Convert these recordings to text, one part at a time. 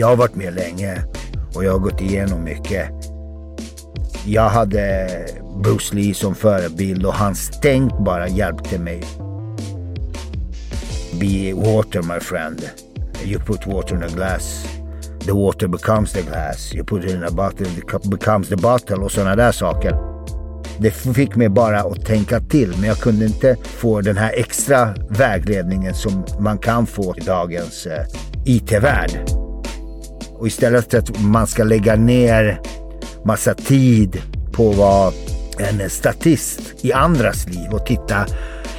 Jag har varit med länge och jag har gått igenom mycket. Jag hade Bruce Lee som förebild och hans tänk bara hjälpte mig. Be water my friend. You put water in a glass. The water becomes the glass. You put it in a bottle, it becomes the bottle och sådana där saker. Det fick mig bara att tänka till men jag kunde inte få den här extra vägledningen som man kan få i dagens eh, IT-värld. Och istället för att man ska lägga ner massa tid på att vara en statist i andras liv och titta,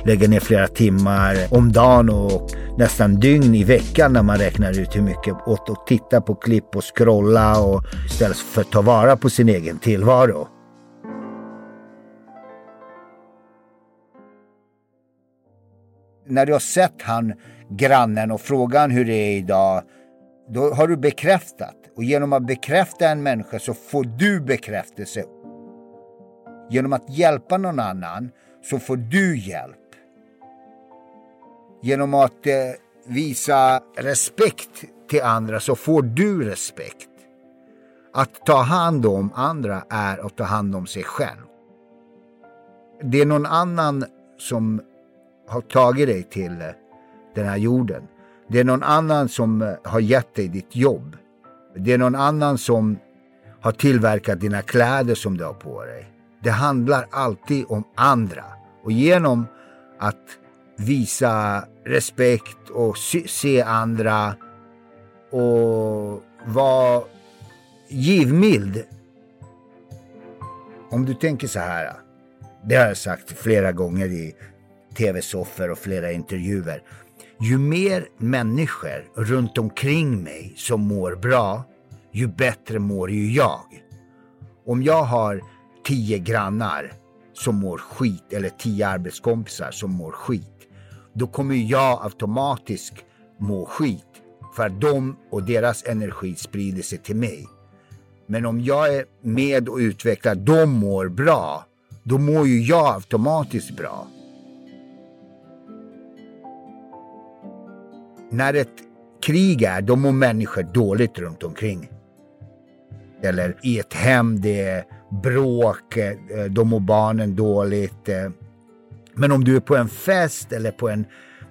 lägga ner flera timmar om dagen och nästan dygn i veckan när man räknar ut hur mycket åt att titta på klipp och scrolla och istället för att ta vara på sin egen tillvaro. När du har sett han grannen och frågan hur det är idag då har du bekräftat. Och genom att bekräfta en människa så får du bekräftelse. Genom att hjälpa någon annan så får du hjälp. Genom att eh, visa respekt till andra så får du respekt. Att ta hand om andra är att ta hand om sig själv. Det är någon annan som har tagit dig till eh, den här jorden. Det är någon annan som eh, har gett dig ditt jobb. Det är någon annan som har tillverkat dina kläder som du har på dig. Det handlar alltid om andra. Och genom att visa respekt och se andra och vara givmild. Om du tänker så här. Eh, det har jag sagt flera gånger i tv-soffor och flera intervjuer ju mer människor runt omkring mig som mår bra, ju bättre mår ju jag. Om jag har tio grannar som mår skit eller tio arbetskompisar som mår skit, då kommer jag automatiskt må skit för att de och deras energi sprider sig till mig. Men om jag är med och utvecklar, de mår bra, då mår ju jag automatiskt bra. När ett krig är, då mår människor dåligt runt omkring. Eller i ett hem, det är bråk, eh, då mår barnen dåligt. Eh. Men om du är på en fest eller på en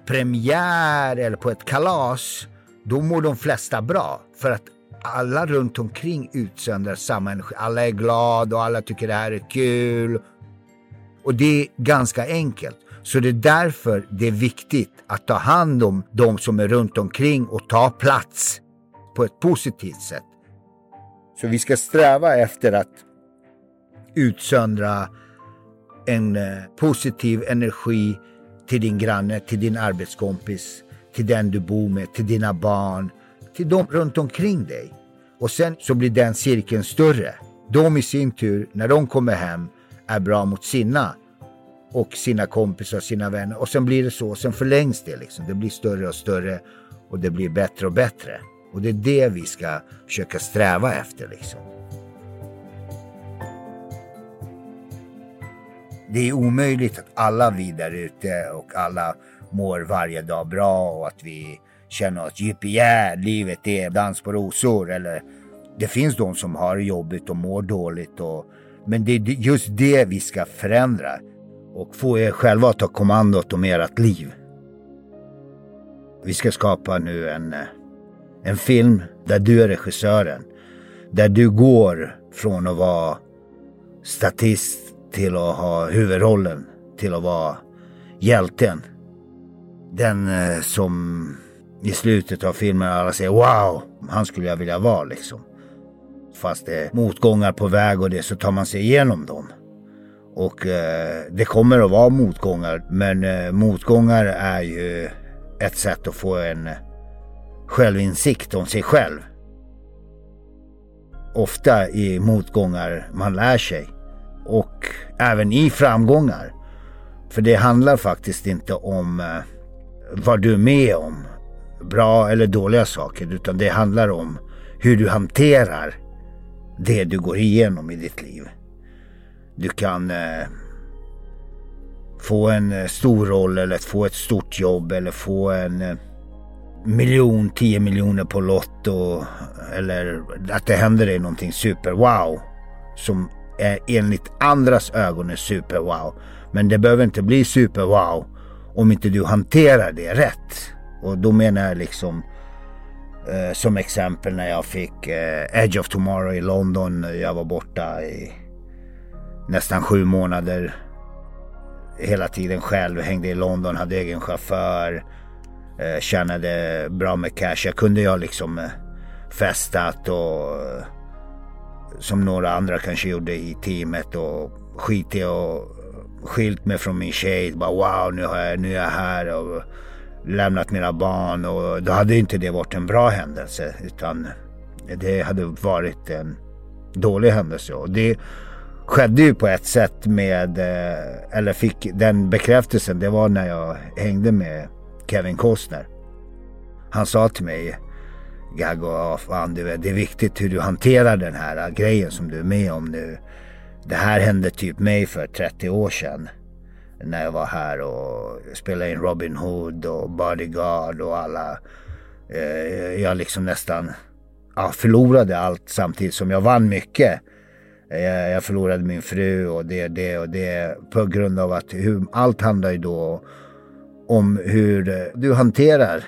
premiär eller på ett kalas, då mår de flesta bra. För att alla runt omkring utsöndrar samma energi. Alla är glada och alla tycker det här är kul. Och det är ganska enkelt. Så det är därför det är viktigt att ta hand om de som är runt omkring och ta plats på ett positivt sätt. Så vi ska sträva efter att utsöndra en eh, positiv energi till din granne, till din arbetskompis, till den du bor med, till dina barn, till de runt omkring dig. Och sen så blir den cirkeln större. De i sin tur, när de kommer hem, är bra mot sina och sina kompisar, sina vänner. Och sen blir det så, sen förlängs det liksom. Det blir större och större och det blir bättre och bättre. Och det är det vi ska försöka sträva efter liksom. Det är omöjligt att alla vi där ute och alla mår varje dag bra och att vi känner att yeah, livet är dans på rosor eller det finns de som har jobbigt och mår dåligt och men det är just det vi ska förändra och få er själva att ta kommandot om ert liv. Vi ska skapa nu en, eh, en film där du är regissören. Där du går från att vara statist till att ha huvudrollen, till att vara hjälten. Den eh, som i slutet av filmen alla säger wow, han skulle jag vilja vara liksom. Fast det är motgångar på väg och det så tar man sig igenom dem. Och eh, det kommer att vara motgångar. Men eh, motgångar är ju ett sätt att få en självinsikt om sig själv. Ofta i motgångar man lär sig. Och även i framgångar. För det handlar faktiskt inte om eh, vad du är med om. Bra eller dåliga saker. Utan det handlar om hur du hanterar det du går igenom i ditt liv. Du kan eh, få en eh, stor roll eller få ett stort jobb eller få en eh, miljon, tio miljoner på Lotto. Eller att det händer dig någonting super wow. Som är enligt andras ögon är super wow. Men det behöver inte bli super wow om inte du hanterar det rätt. Och då menar jag liksom eh, som exempel när jag fick eh, Edge of Tomorrow i London. Jag var borta i nästan sju månader. Hela tiden själv, hängde i London, hade egen chaufför. Eh, tjänade bra med cash. Jag kunde jag liksom eh, festat och eh, som några andra kanske gjorde i teamet och skitit och skilt mig från min tjej. Bara wow, nu, har jag, nu är jag här och lämnat mina barn. Och då hade inte det varit en bra händelse. Utan det hade varit en dålig händelse. Och det skedde ju på ett sätt med, eh, eller fick den bekräftelsen. Det var när jag hängde med Kevin Costner. Han sa till mig, Gaggo, fan, det är viktigt hur du hanterar den här eh, grejen som du är med om nu. Det här hände typ mig för 30 år sedan. När jag var här och spelade in Robin Hood och Bodyguard och alla. Eh, jag liksom nästan ja, förlorade allt samtidigt som jag vann mycket. Jag, jag förlorade min fru och det det och det på grund av att hur, allt handlar ju då om hur du hanterar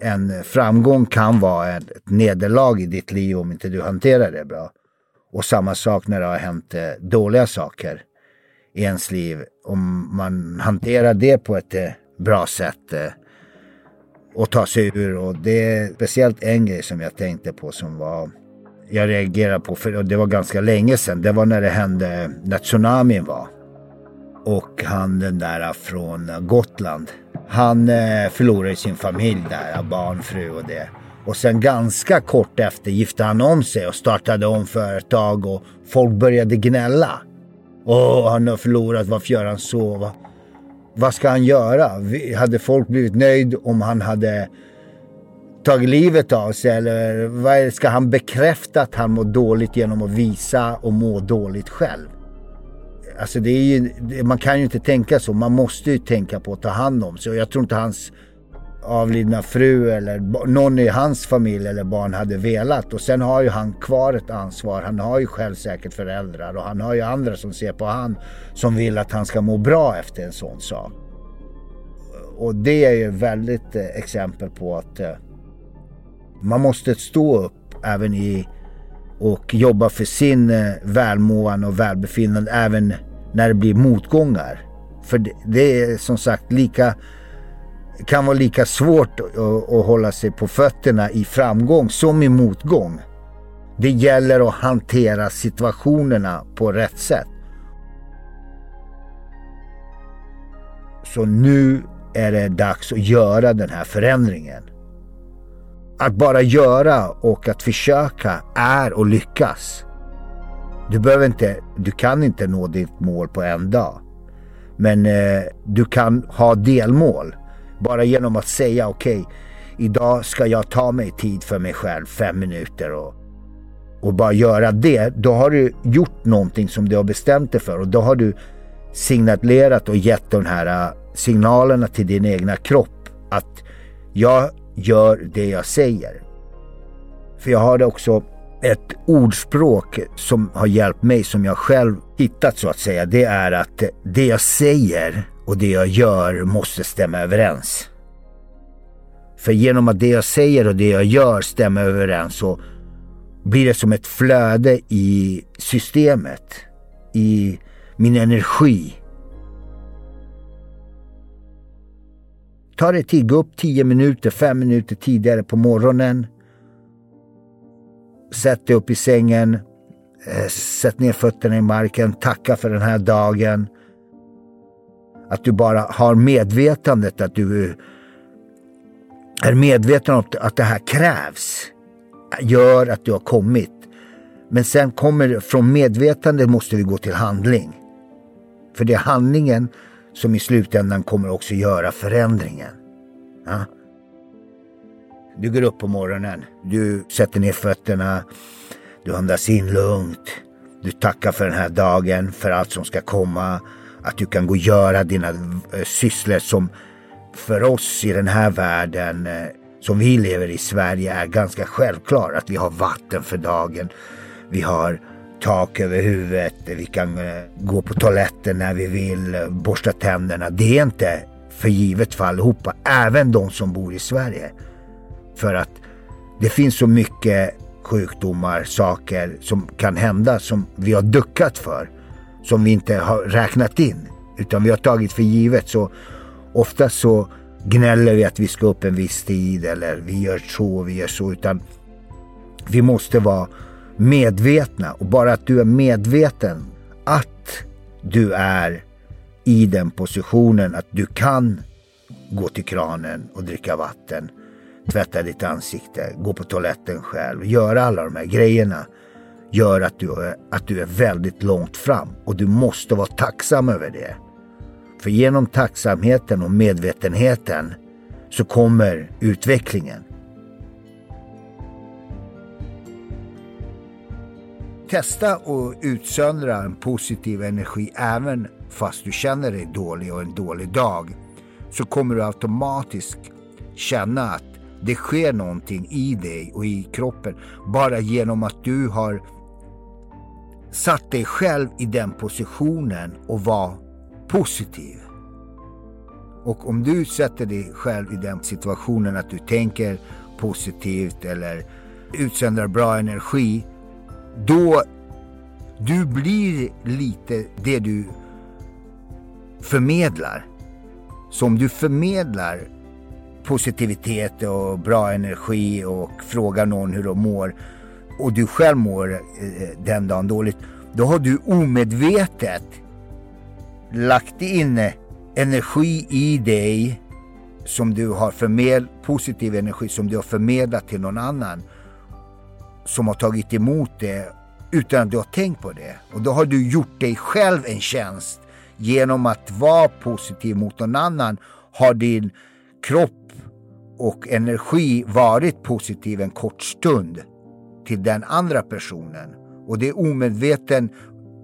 en framgång kan vara ett nederlag i ditt liv om inte du hanterar det bra. Och samma sak när det har hänt eh, dåliga saker i ens liv. Om man hanterar det på ett eh, bra sätt eh, och tar sig ur. Och det är speciellt en grej som jag tänkte på som var jag reagerade på, för det var ganska länge sedan. Det var när det hände, när tsunamin var. Och han den där från Gotland. Han eh, förlorade sin familj där, barn, fru och det. Och sen ganska kort efter gifte han om sig och startade om företag och folk började gnälla. Åh, han har förlorat, varför gör han så? Vad ska han göra? Hade folk blivit nöjd om han hade tagit livet av sig? Eller vad ska han bekräfta att han mår dåligt genom att visa och må dåligt själv? Alltså det är ju, man kan ju inte tänka så. Man måste ju tänka på att ta hand om sig. Och jag tror inte hans avlidna fru eller någon i hans familj eller barn hade velat. Och sen har ju han kvar ett ansvar. Han har ju själv säkert föräldrar och han har ju andra som ser på han som vill att han ska må bra efter en sån sak. Och det är ju väldigt eh, exempel på att eh, man måste stå upp även i och jobba för sin eh, välmående och välbefinnande även när det blir motgångar. För det, det är som sagt lika kan vara lika svårt att, att hålla sig på fötterna i framgång som i motgång. Det gäller att hantera situationerna på rätt sätt. Så nu är det dags att göra den här förändringen. Att bara göra och att försöka är att lyckas. Du behöver inte, du kan inte nå ditt mål på en dag. Men eh, du kan ha delmål. Bara genom att säga okej, okay, idag ska jag ta mig tid för mig själv, fem minuter och, och bara göra det. Då har du gjort någonting som du har bestämt dig för och då har du signalerat och gett de här eh, signalerna till din egna kropp att jag gör det jag säger. För jag har också ett ordspråk som har hjälpt mig, som jag själv hittat så att säga. Det är att det jag säger och det jag gör måste stämma överens. För genom att det jag säger och det jag gör stämmer överens så blir det som ett flöde i systemet, i min energi. Ta dig tid, gå upp 10 minuter, 5 minuter tidigare på morgonen. Sätt dig upp i sängen, eh, sätt ner fötterna i marken, tacka för den här dagen. Att du bara har medvetandet att du eh, är medveten om att det här krävs. Gör att du har kommit. Men sen kommer från medvetandet måste vi gå till handling. För det är handlingen som i slutändan kommer också göra förändringen. Ja? Du går upp på morgonen, du sätter ner fötterna, du andas in lugnt. Du tackar för den här dagen, för allt som ska komma. Att du kan gå och göra dina eh, sysslor som för oss i den här världen eh, som vi lever i Sverige är ganska självklar. Att vi har vatten för dagen. Vi har tak över huvudet. Vi kan eh, gå på toaletten när vi vill. Borsta tänderna. Det är inte för givet för allihopa. Även de som bor i Sverige. För att det finns så mycket sjukdomar, saker som kan hända som vi har duckat för. Som vi inte har räknat in. Utan vi har tagit för givet. Så ofta så gnäller vi att vi ska upp en viss tid eller vi gör så, vi gör så. Utan vi måste vara medvetna och bara att du är medveten att du är i den positionen att du kan gå till kranen och dricka vatten tvätta ditt ansikte, gå på toaletten själv, göra alla de här grejerna gör att du, att du är väldigt långt fram och du måste vara tacksam över det. För genom tacksamheten och medvetenheten så kommer utvecklingen. Testa att utsöndra en positiv energi även fast du känner dig dålig och en dålig dag. Så kommer du automatiskt känna att det sker någonting i dig och i kroppen bara genom att du har satt dig själv i den positionen och var positiv. Och om du sätter dig själv i den situationen att du tänker positivt eller utsöndrar bra energi, då du blir lite det du förmedlar. Så om du förmedlar positivitet och bra energi och frågar någon hur de mår och du själv mår eh, den dagen dåligt, då har du omedvetet lagt in energi i dig som du har förmedlat, positiv energi som du har förmedlat till någon annan som har tagit emot det utan att du har tänkt på det. Och då har du gjort dig själv en tjänst genom att vara positiv mot någon annan har din kropp och energi varit positiv en kort stund till den andra personen. Och det är omedveten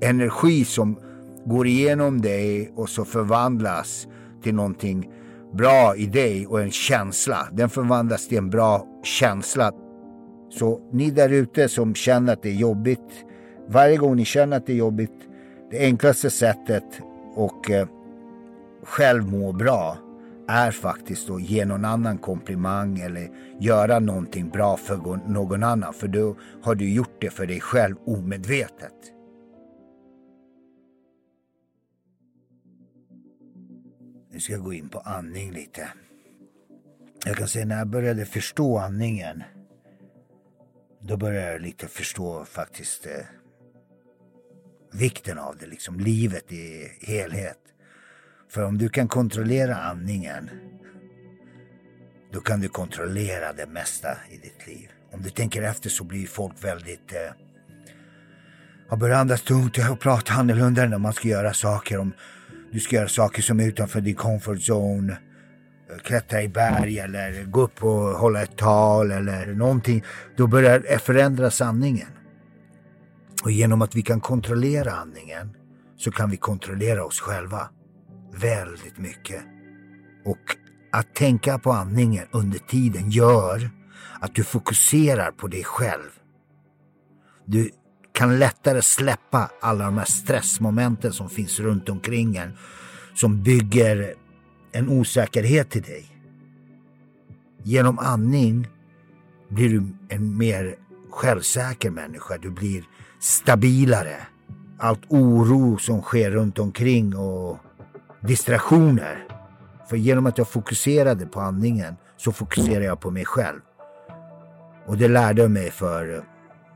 energi som går igenom dig och så förvandlas till någonting bra i dig och en känsla. Den förvandlas till en bra känsla. Så ni där ute som känner att det är jobbigt, varje gång ni känner att det är jobbigt, det enklaste sättet och eh, själv må bra är faktiskt att ge någon annan komplimang eller göra någonting bra för någon annan. För då har du gjort det för dig själv omedvetet. Nu ska jag gå in på andning lite. Jag kan säga när jag började förstå andningen. Då började jag lite förstå faktiskt eh, vikten av det, liksom livet i helhet. För om du kan kontrollera andningen, då kan du kontrollera det mesta i ditt liv. Om du tänker efter så blir folk väldigt... Eh, har börjat andas tungt och prata annorlunda när man ska göra saker. Om du ska göra saker som är utanför din comfort zone. Klättra i berg eller gå upp och hålla ett tal eller någonting. Då börjar eh, förändra sanningen. Och genom att vi kan kontrollera andningen så kan vi kontrollera oss själva väldigt mycket. Och att tänka på andningen under tiden gör att du fokuserar på dig själv. Du kan lättare släppa alla de här stressmomenten som finns runt omkring en som bygger en osäkerhet till dig. Genom andning blir du en mer självsäker människa. Du blir stabilare. Allt oro som sker runt omkring och distraktioner. För genom att jag fokuserade på andningen så fokuserade jag på mig själv. Och det lärde jag mig för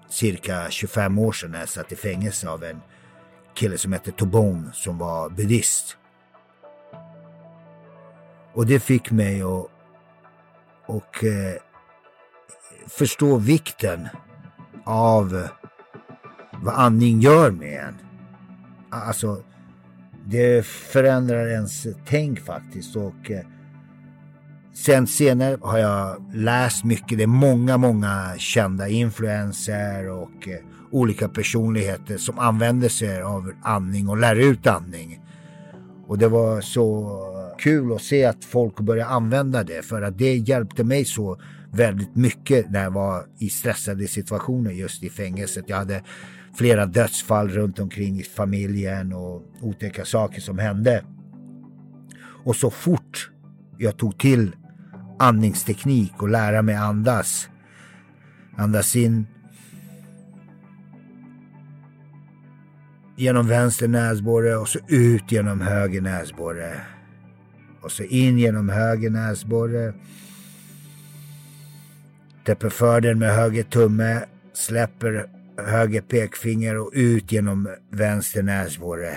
cirka 25 år sedan när jag satt i fängelse av en kille som hette Tobon som var buddhist. Och det fick mig att och, eh, förstå vikten av vad andning gör med en. Alltså, det förändrar ens tänk faktiskt och eh, sen senare har jag läst mycket. Det är många, många kända influenser och eh, olika personligheter som använder sig av andning och lär ut andning. Och det var så kul att se att folk börjar använda det för att det hjälpte mig så väldigt mycket när jag var i stressade situationer just i fängelset. Jag hade flera dödsfall runt omkring i familjen och otäcka saker som hände. Och så fort jag tog till andningsteknik och lära mig andas. Andas in genom vänster näsborre och så ut genom höger näsborre. Och så in genom höger näsborre. Täpper för den med höger tumme. Släpper höger pekfinger och ut genom vänster näsborre.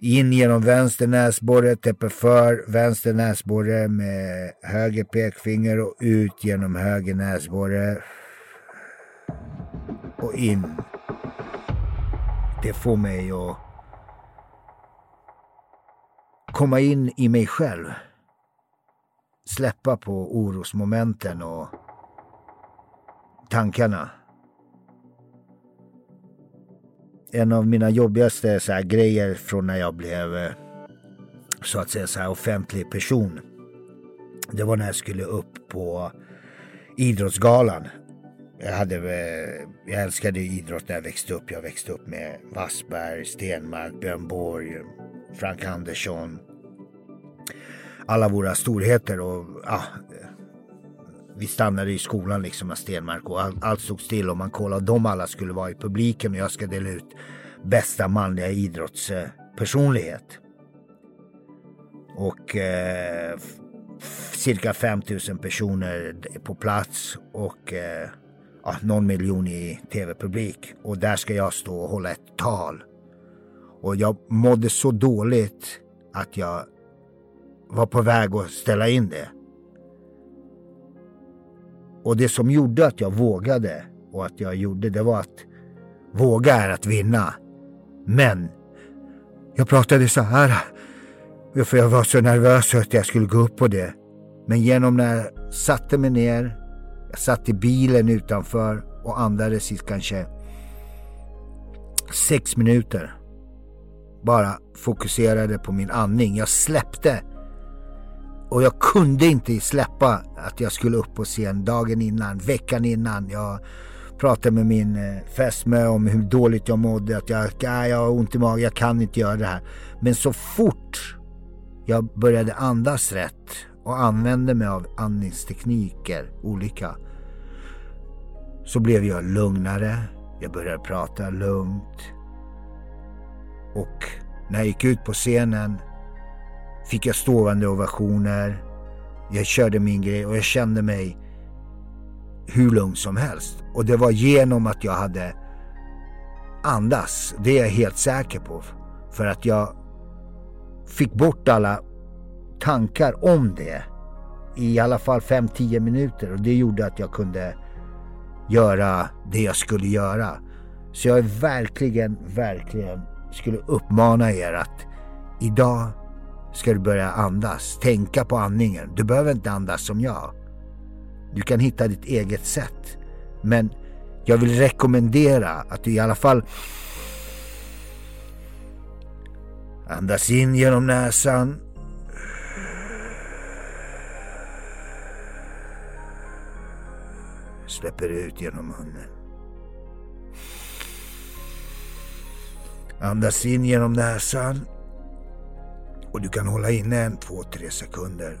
In genom vänster näsborre, täpper för vänster näsborre med höger pekfinger och ut genom höger näsborre. Och in. Det får mig att komma in i mig själv. Släppa på orosmomenten och tankarna. En av mina jobbigaste så här, grejer från när jag blev eh, så att säga så här, offentlig person. Det var när jag skulle upp på Idrottsgalan. Jag, hade, eh, jag älskade idrott när jag växte upp. Jag växte upp med Wassberg, Stenmark, Björn Borg, Frank Andersson. Alla våra storheter och ja, vi stannade i skolan liksom med Stenmark och all, allt stod still och man kollade om alla skulle vara i publiken och jag ska dela ut bästa manliga idrottspersonlighet. Och eh, cirka 5000 personer på plats och eh, ja, någon miljon i tv-publik. Och där ska jag stå och hålla ett tal. Och jag mådde så dåligt att jag var på väg att ställa in det. Och det som gjorde att jag vågade och att jag gjorde det var att våga är att vinna. Men jag pratade så här för jag var så nervös att jag skulle gå upp på det. Men genom när jag satte mig ner, jag satt i bilen utanför och andades i kanske sex minuter. Bara fokuserade på min andning. Jag släppte och jag kunde inte släppa att jag skulle upp på scen dagen innan, veckan innan. Jag pratade med min eh, fästmö om hur dåligt jag mådde, att jag, jag har ont i magen, jag kan inte göra det här. Men så fort jag började andas rätt och använde mig av andningstekniker, olika, så blev jag lugnare. Jag började prata lugnt. Och när jag gick ut på scenen fick jag stående ovationer. Jag körde min grej och jag kände mig hur lugn som helst. Och det var genom att jag hade andas. Det är jag helt säker på. För att jag fick bort alla tankar om det i alla fall 5-10 minuter och det gjorde att jag kunde göra det jag skulle göra. Så jag är verkligen, verkligen skulle uppmana er att idag ska du börja andas. Tänka på andningen. Du behöver inte andas som jag. Du kan hitta ditt eget sätt. Men jag vill rekommendera att du i alla fall andas in genom näsan. Släpper ut genom munnen. Andas in genom näsan. Och du kan hålla inne en, två, tre sekunder.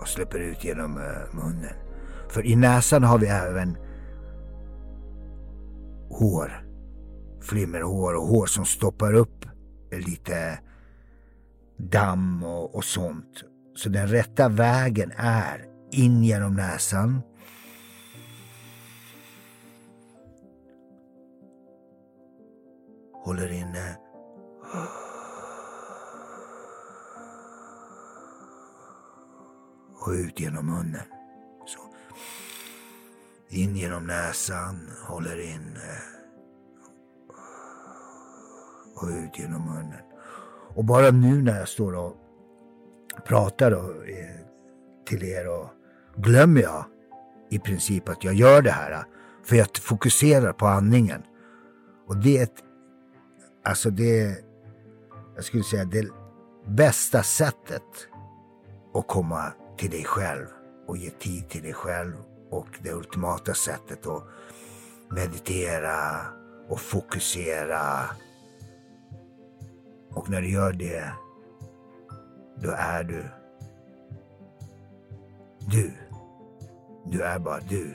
Och släpper ut genom eh, munnen. För i näsan har vi även hår. Flimmerhår och hår som stoppar upp lite damm och, och sånt. Så den rätta vägen är in genom näsan. Håller inne. Och ut genom munnen. Så. In genom näsan, håller inne. Och ut genom munnen. Och bara nu när jag står och pratar då, eh, till er och glömmer jag i princip att jag gör det här. Eh, för jag fokuserar på andningen. Och det är ett, alltså det, jag skulle säga det bästa sättet att komma till dig själv och ge tid till dig själv och det ultimata sättet att meditera och fokusera. Och när du gör det, då är du du. Du är bara du.